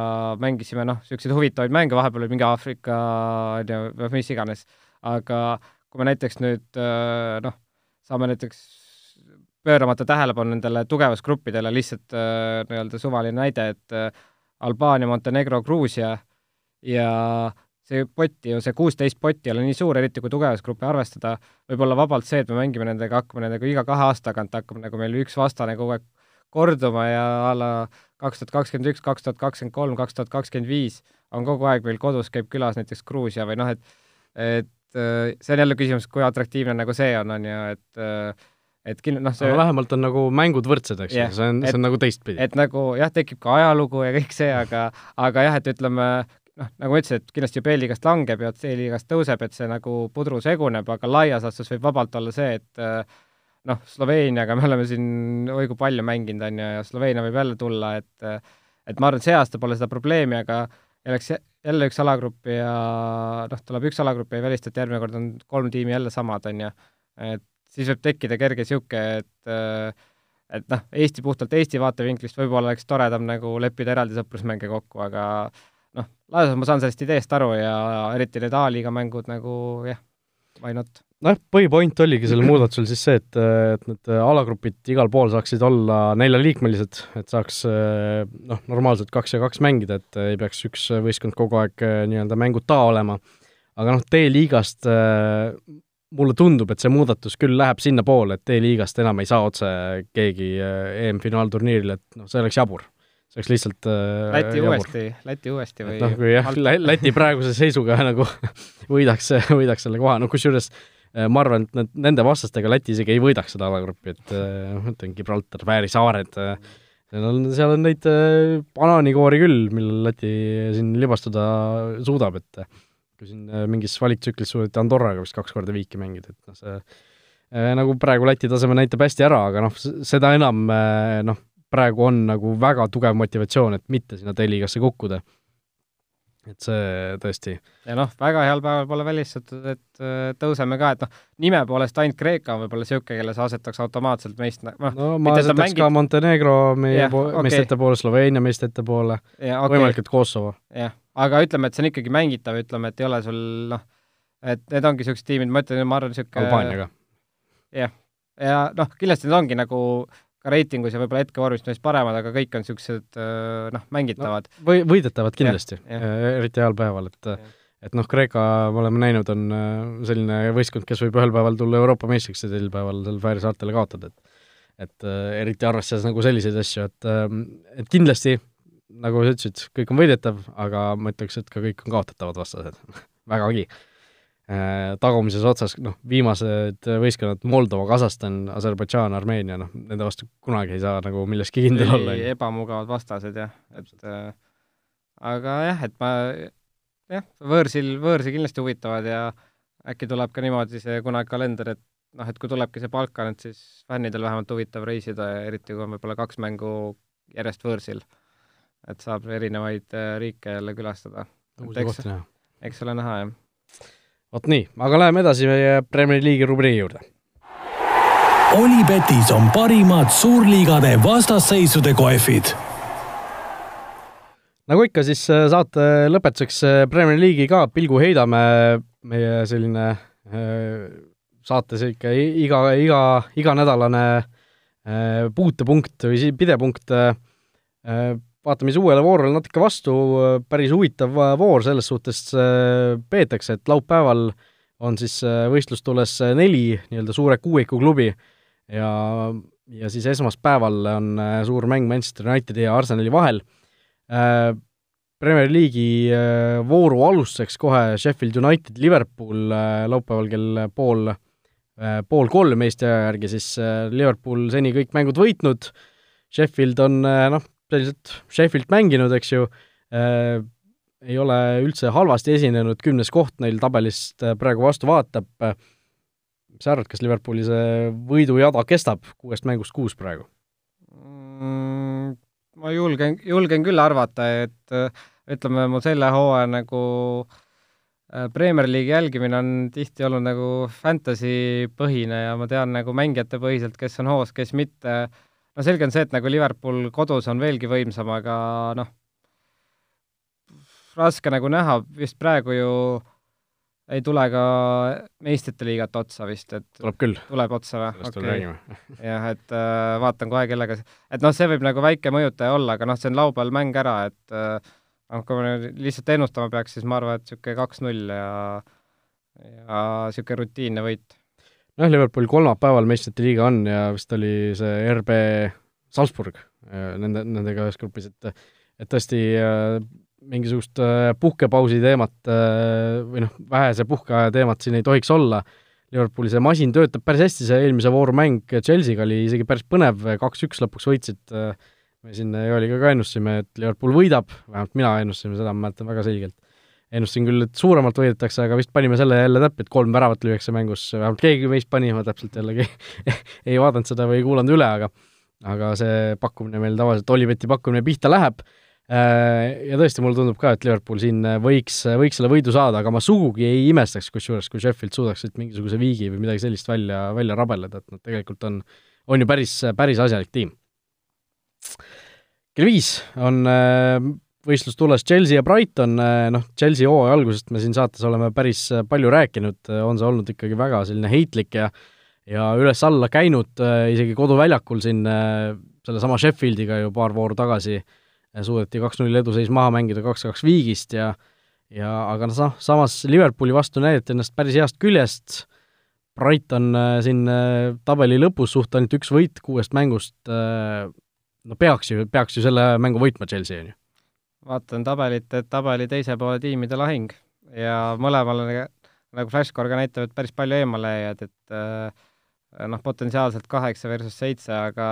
mängisime noh, niisuguseid huvitavaid mänge, vahepeal oli mingi Aafrika, on ju, või mis iganes, aga kui me näiteks nüüd äh, noh, saame näiteks pööramata tähelepanu nendele tugevusgruppidele, lihtsalt äh, nii-öelda suvaline näide, et äh, Albaania, Montenegro, Gruusia ja see pott ju, see kuusteist potti ei ole nii suur, eriti kui tugevusgruppi arvestada, võib olla vabalt see, et me mängime nendega, hakkame nendega iga kahe aasta tagant, hakkab nagu meil üks vastane kogu aeg korduma ja a la kaks tuhat kakskümmend üks, kaks tuhat kakskümmend kolm, kaks tuhat kakskümmend viis on kogu aeg meil kodus, käib külas näiteks Gruusia või noh, et et äh, see on jälle küsimus, kui atraktiivne nagu see on, on ju, et äh, et kin-, noh see aga vähemalt on nagu mängud võrdsed, eks ju yeah,, see on, see on nagu teistpidi. et nagu jah, tekib ka ajalugu ja kõik see, aga aga jah, et ütleme, noh, nagu ma ütlesin, et kindlasti ju B-liigast langeb ja C-liigast tõuseb, et see nagu pudru seguneb, aga laias laastus võib vabalt olla see, et äh, noh, Sloveeniaga me oleme siin oi kui palju mänginud, on ju, ja Sloveenia võib jälle tulla, et et ma arvan, et see aasta pole seda probleemi, aga oleks jälle üks alagrupp ja noh, tuleb üks alagrupp ja ei välista, et järgmine kord on kolm tiimi jälle samad, on ju. et siis võib tekkida kerge niisugune, et et noh, Eesti, puhtalt Eesti vaatevinklist võib-olla oleks toredam nagu leppida eraldi sõprusmänge kokku, aga noh, laias laastus ma saan sellest ideest aru ja eriti need A-liiga mängud nagu jah, why not. Noh, põhipoint oligi sellel muudatusel siis see, et, et need alagrupid igal pool saaksid olla neljaliikmelised, et saaks noh, normaalselt kaks ja kaks mängida, et ei peaks üks võistkond kogu aeg nii-öelda mänguta olema. aga noh, D-liigast mulle tundub, et see muudatus küll läheb sinnapoole, et D-liigast enam ei saa otse keegi EM-finaalturniirile, et noh, see oleks jabur see oleks lihtsalt äh, Läti jabur. uuesti, Läti uuesti või? noh, kui jah, Läti praeguse seisuga nagu võidaks, võidaks selle koha, no kusjuures äh, ma arvan, et need, nende vastastega Läti isegi ei võidaks seda alagruppi, et äh, noh, ütlen Gibraltar, Fääri saared, seal on, seal on neid banaanikoori küll, millel Läti siin libastuda suudab, et kui siin mingis valiktsüklis suudeti Andorraga vist kaks korda viiki mängida, et noh, see nagu praegu Läti taseme näitab hästi ära, aga noh, seda enam noh, praegu on nagu väga tugev motivatsioon, et mitte sinna D-liigasse kukkuda. Et see tõesti ja noh, väga heal päeval pole välistatud, et äh, tõuseme ka, et noh, nime poolest ainult Kreeka on võib-olla niisugune, kelle sa asetaks automaatselt meist noh, no ma asetaks mängid... ka Montenegro meie yeah, po okay. meistete poole, Sloveenia meistete poole yeah,, okay. võimalikult Kosovo. jah, aga ütleme, et see on ikkagi mängitav, ütleme, et ei ole sul noh, et need ongi niisugused tiimid, ma ütlen, ma arvan, niisugune Albaaniaga. jah, ja noh, kindlasti need ongi nagu ka reitingus ja võib-olla hetkevormist neist paremad, aga kõik on niisugused noh, mängitavad no,. või, võidetavad kindlasti, eriti heal päeval, et ja. et noh, Kreeka me oleme näinud, on selline võistkond, kes võib ühel päeval tulla Euroopa meistriks ja teisel päeval seal Fääri saartele kaotada, et et äh, eriti arvestades nagu selliseid asju, et et kindlasti nagu sa ütlesid, kõik on võidetav, aga ma ütleks, et ka kõik on kaotatavad vastased vägagi Äh, tagumises otsas, noh, viimased võistkonnad, Moldova, Kasahstan, Aserbaidžaan, Armeenia, noh, nende vastu kunagi ei saa nagu milleski kindel ei, olla. ebamugavad vastased jah, et äh, aga jah, et ma jah, võõrsil, võõrsi kindlasti huvitavad ja äkki tuleb ka niimoodi see kunagi kalender, et noh, et kui tulebki see Balkan, et siis fännidel vähemalt huvitav reisida ja eriti kui on võib-olla kaks mängu järjest võõrsil. et saab erinevaid äh, riike jälle külastada. eks ole näha, jah vot nii, aga läheme edasi meie Premier League'i rubriigi juurde. Olipetis on parimad suurliigade vastasseisude kohvid. nagu ikka, siis äh, saate lõpetuseks äh, Premier League'i ka pilgu heidame, meie selline äh, saates ikka iga, iga, iganädalane puutepunkt või pidepunkt vaatame siis uuele voorule natuke vastu, päris huvitav voor selles suhtes äh, peetakse, et laupäeval on siis äh, võistlustules neli nii-öelda suure kuuiku klubi ja, ja siis esmaspäeval on äh, suur mäng Manchester Unitedi ja Arsenali vahel. Premier League'i vooru alustuseks kohe Sheffield United, Liverpool laupäeval kell pool, pool kolm Eesti aja järgi siis Liverpool seni kõik mängud võitnud, Sheffield on noh, selliselt Sheffield mänginud, eks ju äh,, ei ole üldse halvasti esinenud, kümnes koht neil tabelist äh, praegu vastu vaatab, mis sa arvad, kas Liverpooli see võidujada kestab kuuest mängust kuus praegu mm,? Ma julgen, julgen küll arvata, et äh, ütleme, mu selle hooaja nagu äh, Premier League'i jälgimine on tihti olnud nagu fantasy põhine ja ma tean nagu mängijate põhiselt, kes on hoos, kes mitte no selge on see, et nagu Liverpool kodus on veelgi võimsam, aga noh, raske nagu näha, vist praegu ju ei tule ka meistrite liigat otsa vist, et tuleb küll. tuleb otsa või? sellest okay. räägime. jah, et äh, vaatan kohe kellega, et noh, see võib nagu väike mõjutaja olla, aga noh, see on laupäeval mäng ära, et äh, noh, kui me lihtsalt ennustama peaks, siis ma arvan, et niisugune kaks-null ja ja niisugune rutiinne võit noh, Liverpool kolmapäeval meistrite liiga on ja vist oli see RB Salzburg äh, nende, nendega ühes grupis, et et tõesti äh, mingisugust äh, puhkepausi teemat või noh, vähese puhkeaja teemat siin ei tohiks olla, Liverpooli see masin töötab päris hästi, see eelmise vooru mäng Chelsea'ga oli isegi päris põnev, kaks-üks lõpuks võitsid, me siin Joeliga ka ennustasime, et Liverpool võidab, vähemalt mina ennustasin seda, ma mäletan väga selgelt ennustasin küll, et suuremalt võidetakse, aga vist panime selle jälle täppi, et kolm väravat lüüakse mängus, vähemalt keegi meist pani, ma täpselt jällegi. Ei vaadanud seda või ei kuulanud üle, aga aga see pakkumine meil tavaliselt, Oliveti pakkumine pihta läheb. Äh, ja tõesti, mulle tundub ka, et Liverpool siin võiks, võiks selle võidu saada, aga ma sugugi ei imestaks, kusjuures, kui Sheffield suudaks siit mingisuguse viigi või midagi sellist välja, välja rabeleda, et nad tegelikult on, on ju päris, päris asjalik tiim. kell viis on äh, võistlus tulles Chelsea ja Brighton, eh, noh, Chelsea hooaja algusest me siin saates oleme päris eh, palju rääkinud, eh, on see olnud ikkagi väga selline heitlik ja ja üles-alla käinud, isegi koduväljakul siin sellesama Sheffieldiga ju paar vooru tagasi suudeti kaks-null eduseis maha mängida kaks-kaks viigist ja ja aga noh, samas Liverpooli vastu näidati ennast päris heast küljest, Brighton siin tabeli lõpus suht ainult üks võit kuuest mängust, no peaks ju, peaks ju selle mängu võitma Chelsea, on ju vaatan tabelit, et tabeli teise poole tiimide lahing ja mõlemal nagu Flashcore ka näitab, et päris palju eemale-jääjad, et äh, noh, potentsiaalselt kaheksa versus seitse, aga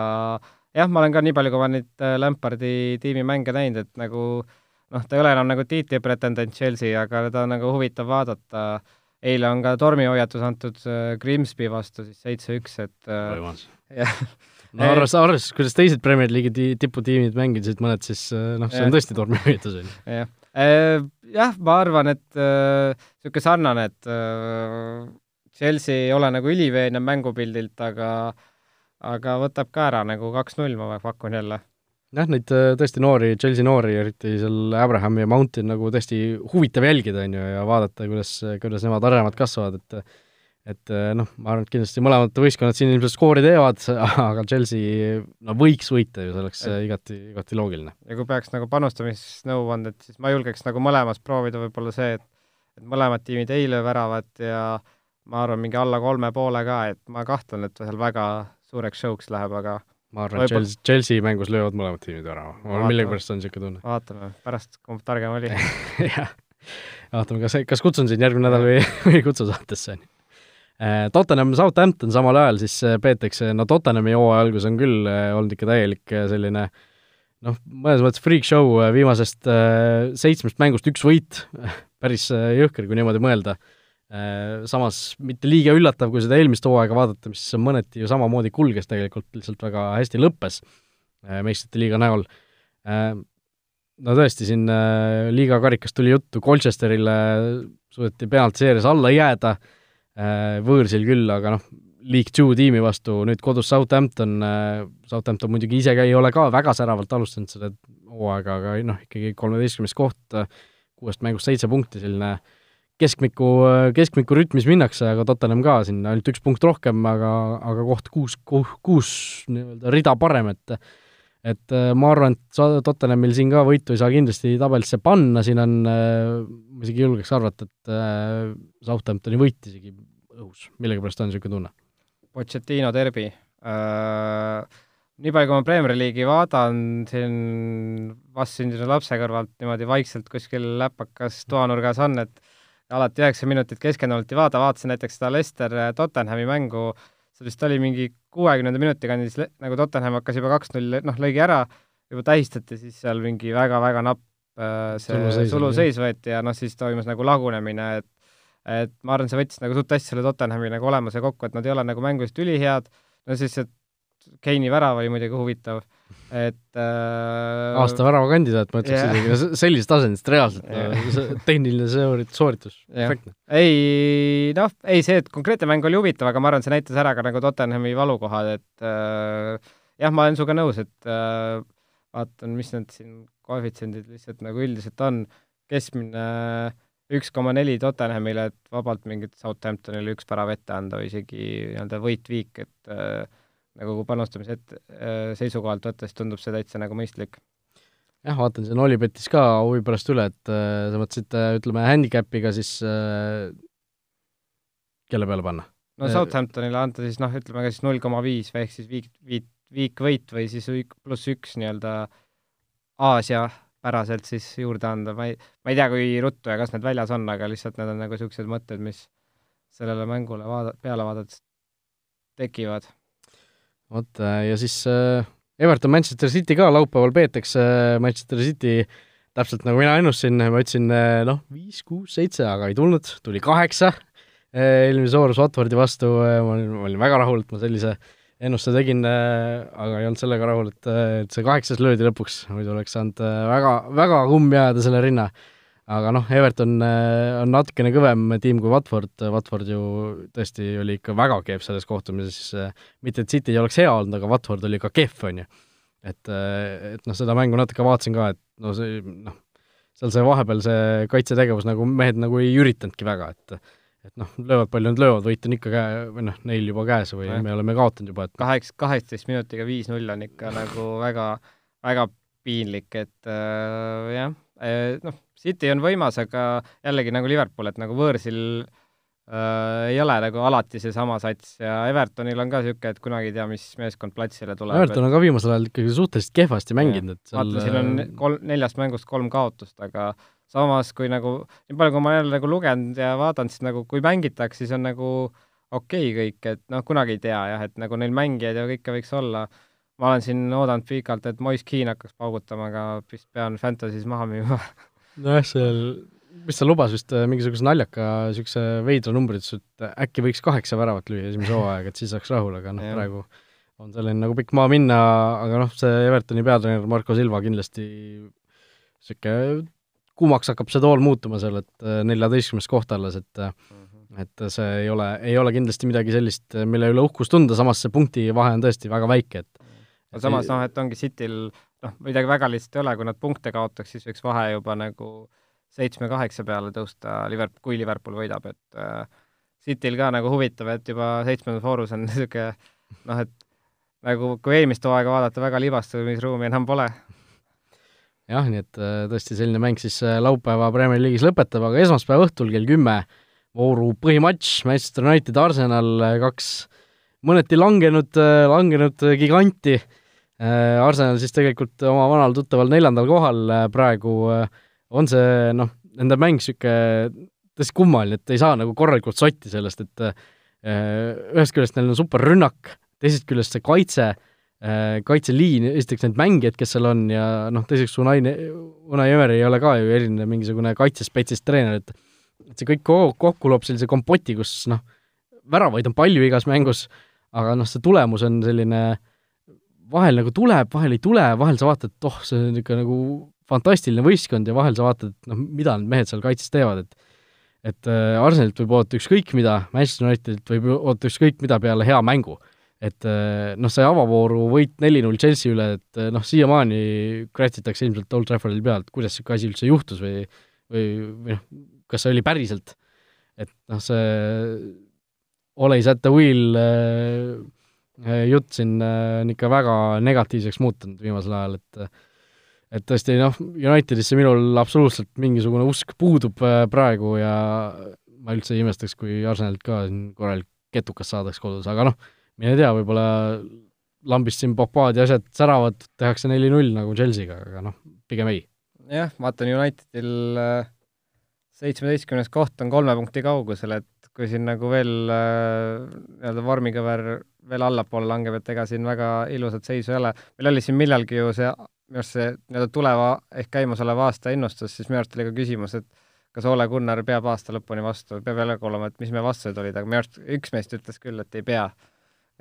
jah, ma olen ka nii palju, kui ma neid äh, Lampardi tiimi mänge näinud, et nagu noh, ta ei ole enam nagu tiitlipretendent Chelsea, aga ta on nagu huvitav vaadata. eile on ka tormihoiatus antud äh, Grimsby vastu siis seitse-üks, et jah, no arvestades, arvestades, kuidas teised Premier League'i ti-, tiputiimid mängisid mõned, siis noh, see on tõesti tormihüvitus, on ju. jah, jah, ma arvan, et niisugune äh, sarnane, et äh, Chelsea ei ole nagu üliveenev mängupildilt, aga aga võtab ka ära nagu kaks-null, ma pakun jälle. Jah, neid äh, tõesti noori, Chelsea noori, eriti seal Abrahami ja Mounti on nagu tõesti huvitav jälgida, on ju, ja vaadata, kuidas, kuidas nemad arenevad, kasvavad, et et äh, noh, ma arvan, et kindlasti mõlemad võistkonnad siin ilmselt skoori teevad, aga Chelsea no võiks võita ju, see oleks et, igati, igati loogiline. ja kui peaks nagu panustamisnõu anda, et siis ma julgeks nagu mõlemas proovida võib-olla see, et et mõlemad tiimid ei löö väravat ja ma arvan, mingi alla kolme poole ka, et ma kahtlen, et seal väga suureks show'ks läheb, aga ma arvan, et Chelsea, Chelsea mängus löövad mõlemad tiimid värava, mul millegipärast on niisugune tunne. vaatame, pärast kumb targem oli jah, vaatame, kas, kas kutsun sind järgmine nädal või, või ei kutsu saatesse, on ju. Äh, Tottenham, Southampton samal ajal siis äh, peetakse, no Tottenhami hooaja algus on küll äh, olnud ikka täielik selline noh, mõnes mõttes freak show, viimasest seitsmest mängust üks võit, päris jõhker, kui niimoodi mõelda. Äh, samas mitte liiga üllatav, kui seda eelmist hooaega vaadata, mis mõneti ju samamoodi kulges tegelikult, lihtsalt väga hästi lõppes äh, meistrite liiga näol. Äh, no tõesti, siin liiga karikast tuli juttu, Colchesterile suudeti penaltiseerias alla jääda, võõrsil küll, aga noh, League Two tiimi vastu, nüüd kodus Southampton, Southampton muidugi ise ka ei ole ka väga säravalt alustanud selle hooaega, aga noh, ikkagi kolmeteistkümnes koht, kuuest mängust seitse punkti, selline äh, keskmiku, keskmiku rütmis minnakse, aga Tottenham ka siin ainult üks punkt rohkem, aga, aga koht kuus, kuus nii-öelda rida parem, et et äh, ma arvan, et Tottenhamil siin ka võitu ei saa kindlasti tabelisse panna, siin on, äh, ma isegi julgeks arvata, et äh, Southamptoni võit isegi õhus, millegipärast on niisugune tunne. Pochettino derbi äh,, nii palju, kui ma Premier League'i vaatan, siin vastsündinud lapse kõrvalt niimoodi vaikselt kuskil läpakas toanurgas on, et alati üheksa minutit keskendunult ei vaata, vaatasin näiteks seda äh, Tottenhami mängu, see vist oli mingi kuuekümnenda minuti kandis, nagu Tottenham hakkas juba kaks-null, noh, lõigi ära, juba tähistati, siis seal mingi väga-väga napp äh, see suluseis võeti ja noh, siis toimus nagu lagunemine, et et ma arvan, see võttis nagu suht hästi selle Tottenhami nagu olemuse kokku, et nad ei ole nagu mängu just ülihead, no siis see Keini värav oli muidugi huvitav et äh, aasta väravakandidaat, ma ütleks yeah. isegi, sellisest tasandist reaalselt yeah. tehniline sooritus, perfektne. ei noh, ei see, et konkreetne mäng oli huvitav, aga ma arvan, see näitas ära ka nagu Tottenhami valukohad, et äh, jah, ma olen sinuga nõus, et äh, vaatan, mis need siin koefitsiendid lihtsalt nagu üldiselt on, keskmine üks koma neli Tottenhamile, et vabalt mingit Southamptonile üks pärav ette anda või isegi nii-öelda võit-viik, et äh, nagu panustamise et-, äh, seisukohalt võttes tundub see täitsa nagu mõistlik. jah, vaatan siin Olipetis ka huvi pärast üle, et äh, sa mõtlesid, äh, ütleme, handicapiga siis äh, kelle peale panna? no Southamptonile anda siis noh, ütleme ka siis null koma viis või ehk siis viik, viik, viikvõit või siis pluss üks nii-öelda Aasia päraselt siis juurde anda, ma ei, ma ei tea, kui ruttu ja kas need väljas on, aga lihtsalt need on nagu niisugused mõtted, mis sellele mängule vaada-, peale vaadates tekivad vot äh, ja siis äh, Everton Manchester City ka laupäeval peetakse, Manchester City täpselt nagu mina ennustasin, ma ütlesin äh, noh, viis, kuus, seitse, aga ei tulnud, tuli kaheksa eelmise soorus Watfordi vastu, ma olin, ma olin väga rahul, et ma sellise ennustuse tegin, aga ei olnud sellega rahul, et, et see kaheksas löödi lõpuks, muidu oleks saanud väga, väga kumm jääda selle rinna aga noh, Everton äh, on natukene kõvem tiim kui Watford, Watford ju tõesti oli ikka väga kehv selles kohtumises, äh, mitte et City ei oleks hea olnud, aga Watford oli ka kehv, on ju. et, äh, et noh, seda mängu natuke vaatasin ka, et no see noh, seal see vahepeal see kaitsetegevus nagu mehed nagu ei üritanudki väga, et et noh, löövad palju nad löövad, võit on ikka käe, või noh, neil juba käes või ja. me oleme kaotanud juba, et kaheksa, kaheksateist minutiga viis-null on ikka nagu väga, väga piinlik, et äh, jah, noh, City on võimas, aga jällegi nagu Liverpool, et nagu võõrsil äh, ei ole nagu alati seesama sats ja Evertonil on ka niisugune, et kunagi ei tea, mis meeskond platsile tuleb. Everton on ka viimasel ajal ikkagi suhteliselt kehvasti mänginud, et seal vaata, siin on äh, kolm, neljast mängust kolm kaotust, aga samas kui nagu, nii palju, kui ma jälle nagu lugenud ja vaadanud, siis nagu kui mängitakse, siis on nagu okei okay kõik, et noh, kunagi ei tea jah, et nagu neil mängijaid ja kõike võiks olla, ma olen siin oodanud pikalt, et Moise Keane hakkaks paugutama, aga vist pean Fantasy's maha müüma nojah, seal, mis ta lubas vist äh, mingisuguse naljaka niisuguse veidra numbri, ütles, et äkki võiks kaheksa väravat lüüa esimese hooajaga, et siis saaks rahule, aga noh, praegu on selline nagu pikk maa minna, aga noh, see Evertoni peatreener Marko Silva kindlasti niisugune kuumaks hakkab see tool muutuma seal, et äh, neljateistkümnes koht alles, et mm -hmm. et see ei ole, ei ole kindlasti midagi sellist, mille üle uhkust tunda, samas see punktivahe on tõesti väga väike, et aga samas noh, et ongi Cityl noh, midagi väga lihtsat ei ole, kui nad punkte kaotaks, siis võiks vahe juba nagu seitsme-kaheksa peale tõusta Liverpool, kui Liverpool võidab, et äh, Cityl ka nagu huvitav, et juba seitsmendas voorus on niisugune noh, et nagu kui eelmist hooaega vaadata, väga libastumisruumi enam pole jah, nii et äh, tõesti selline mäng siis äh, laupäeva Premier League'is lõpetab, aga esmaspäeva õhtul kell kümme vooru põhimatš, Manchester United, Arsenal, äh, kaks mõneti langenud, langenud giganti. Arsenal siis tegelikult oma vanal tuttaval neljandal kohal praegu on see noh, nende mäng niisugune tõesti kummaline, et ei saa nagu korralikult sotti sellest, et ühest küljest neil on super rünnak, teisest küljest see kaitse Äh, kaitseliin, esiteks need mängijad, kes seal on ja noh, teiseks Unai, Unai Emeri ei ole ka ju eriline mingisugune kaitsespetsist treener, et et see kõik kokku loob sellise kompoti, kus noh, väravaid on palju igas mängus, aga noh, see tulemus on selline vahel nagu tuleb, vahel ei tule, vahel sa vaatad, et oh, see on niisugune nagu fantastiline võistkond ja vahel sa vaatad, et noh, mida need mehed seal kaitses teevad, et et äh, Arsenalilt võib oodata ükskõik mida, Manchester Unitedilt võib oodata ükskõik mida peale hea mängu et eh, noh, see avavooru võit neli-null Chelsea üle, et eh, noh, siiamaani kratsitakse ilmselt Old Traffordil pealt, kuidas niisugune asi üldse juhtus või või, või noh, kas see oli päriselt. et noh, see always at the wheel äh, jutt siin on ikka väga negatiivseks muutunud viimasel ajal, et et tõesti noh, Unitedisse minul absoluutselt mingisugune usk puudub praegu ja ma üldse ei imestaks, kui Arsenalilt ka siin korralik ketukas saadaks kodus, aga noh, mine tea, võib-olla lambist siin Pogbad ja asjad säravad, tehakse neli-null nagu Chelsea'ga, aga noh, pigem ei. jah, vaatan Unitedil äh, seitsmeteistkümnes koht on kolme punkti kaugusel, et kui siin nagu veel äh, nii-öelda vormikõver veel allapoole langeb, et ega siin väga ilusat seisu ei ole. meil oli siin millalgi ju see, minu arust see nii-öelda tuleva ehk käimasoleva aasta ennustus, siis minu arust oli ka küsimus, et kas Ole Gunnar peab aasta lõpuni vastu, peab jälle kuulama, et mis meie vastused olid, aga minu arust üks meist ütles küll, et ei pea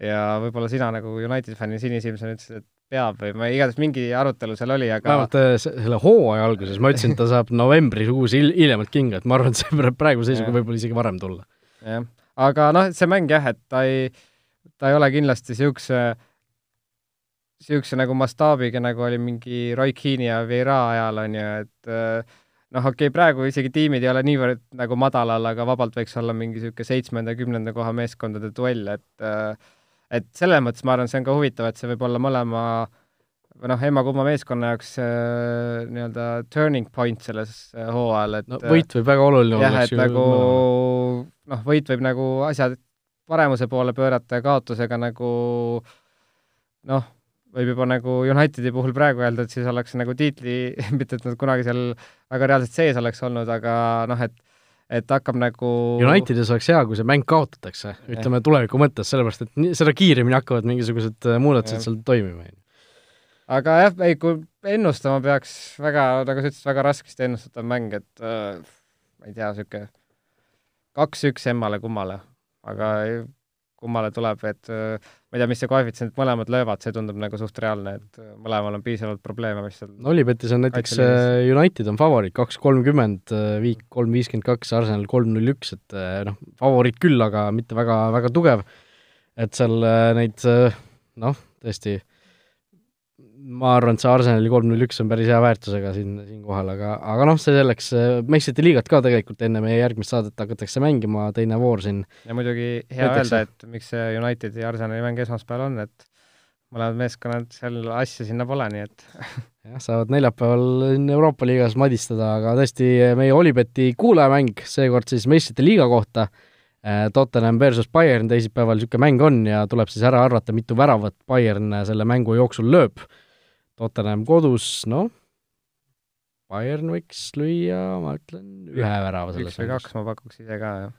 ja võib-olla sina nagu United fänni sinisilmsena ütlesid, et peab või ma igatahes mingi arutelu seal oli, aga vähemalt äh, selle hooaja alguses ma ütlesin, et ta saab novembrikuus hil-, hiljemalt kinga, et ma arvan, et see praeguse seisuga võib võib-olla isegi varem tulla. jah, aga noh, see mäng jah, et ta ei, ta ei ole kindlasti niisuguse niisuguse nagu mastaabiga, nagu oli mingi Roy Keane'i ja Vieira ajal, on ju, et äh, noh, okei okay,, praegu isegi tiimid ei ole niivõrd nagu madalal, aga vabalt võiks olla mingi niisugune seitsmenda-kümnenda koha meeskondade duell, et äh, et selles mõttes ma arvan, see on ka huvitav, et see võib olla mõlema või noh, emma-kumma meeskonna jaoks äh, nii-öelda turning point selles hooajal, et no võit võib väga oluline olla. jah, et nagu noh, võit võib nagu asjad paremuse poole pöörata ja kaotusega nagu noh, võib juba nagu Unitedi puhul praegu öelda, et siis oleks nagu tiitli, mitte et nad kunagi seal väga reaalselt sees oleks olnud, aga noh, et et hakkab nagu Unitedis oleks hea, kui see mäng kaotatakse, ütleme tuleviku mõttes, sellepärast et nii, seda kiiremini hakkavad mingisugused äh, muudatused seal toimima. aga jah, ei, kui ennustama peaks, väga, nagu sa ütlesid, väga raskesti ennustatav mäng, et äh, ma ei tea, niisugune kaks-üks emmale-kummale, aga kummale tuleb, et äh, ma ei tea, mis see koefitsient mõlemad löövad, see tundub nagu suht reaalne, et äh, mõlemal on piisavalt probleeme, mis seal no Olipetis on näiteks United on favoriit kaks kolmkümmend, Viik kolm viiskümmend kaks, Arsenal kolm null üks, et noh, favoriit küll, aga mitte väga, väga tugev. et seal neid noh, tõesti ma arvan, et see Arsenali kolm null üks on päris hea väärtusega siin, siinkohal, aga, aga noh, see selleks, meistrite liigat ka tegelikult enne meie järgmist saadet hakatakse mängima, teine voor siin. ja muidugi hea öelda, et miks see Unitedi ja Arsenali mäng esmaspäeval on, et mõlemad meeskonnad seal asja sinna pole, nii et jah, saavad neljapäeval Euroopa liigas madistada, aga tõesti, meie Olibeti kuulajamäng, seekord siis meistrite liiga kohta, äh, Tottenham versus Bayern teisipäeval niisugune mäng on ja tuleb siis ära arvata, mitu väravat Bayern selle mängu jooksul lööb Tottenham kodus, noh, Bayern võiks lüüa, ma ütlen, ühe värava selles üks või kaks ma pakuks ise ka, jah.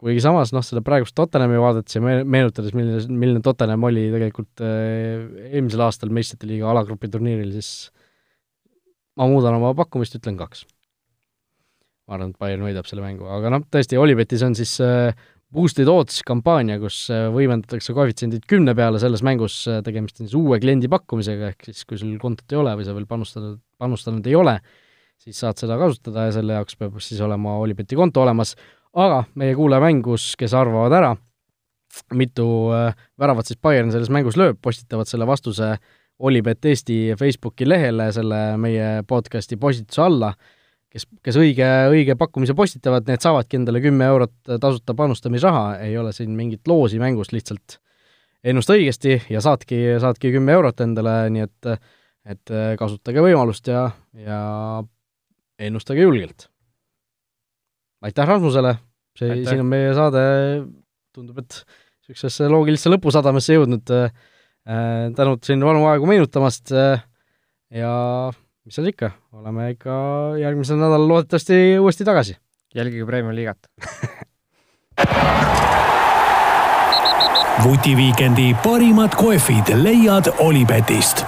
kuigi samas noh, seda praegust Tottenhami vaadates ja meenutades, milline, milline Tottenham oli tegelikult äh, eelmisel aastal meistrite liiga alagrupi turniiril, siis ma muudan oma pakkumist, ütlen kaks. ma arvan, et Bayern võidab selle mängu, aga noh, tõesti, Olipetis on siis äh, boosted odds kampaania, kus võimendatakse koefitsiendid kümne peale selles mängus, tegemist on siis uue kliendi pakkumisega, ehk siis kui sul kontot ei ole või sa veel panustanud, panustanud ei ole, siis saad seda kasutada ja selle jaoks peab siis olema Olipeti konto olemas, aga meie kuulaja mängus, kes arvavad ära, mitu väravat siis Bayern selles mängus lööb, postitavad selle vastuse Olipet Eesti Facebooki lehele selle meie podcasti postituse alla kes, kes õige, õige pakkumise postitavad, need saavadki endale kümme eurot tasuta panustamisraha, ei ole siin mingit loosi mängus, lihtsalt ennusta õigesti ja saadki, saadki kümme eurot endale, nii et et kasutage võimalust ja, ja ennustage julgelt. aitäh Rasmusele, see, siin on meie saade, tundub, et niisugusesse loogilisse lõpusadamesse jõudnud. Äh,, tänud siin vanu aegu meenutamast äh, ja mis seal ikka, oleme ikka järgmisel nädalal loodetavasti uuesti tagasi. jälgige Premiumi liigat vutiviikendi parimad kohvid leiad Olipetist